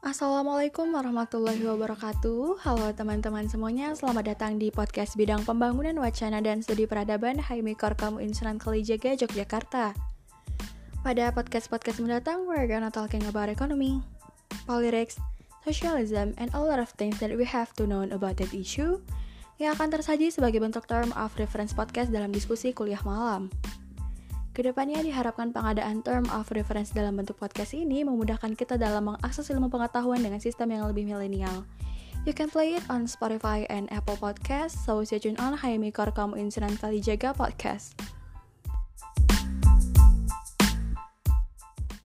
Assalamualaikum warahmatullahi wabarakatuh. Halo teman-teman semuanya Selamat datang di podcast bidang pembangunan wacana dan studi peradaban Haimi Korkamu Insuran Kalijaga, Yogyakarta. Pada podcast-podcast mendatang We're gonna talking about economy Politics, socialism, and a lot of things that we have to know about that issue Yang akan tersaji sebagai bentuk term of reference podcast dalam diskusi kuliah malam Ke depannya diharapkan pengadaan term of reference dalam bentuk podcast ini memudahkan kita dalam mengakses ilmu pengetahuan dengan sistem yang lebih milenial. You can play it on Spotify and Apple Podcast, so stay tuned on Hayami Korkamu Insuran Kalijaga Podcast.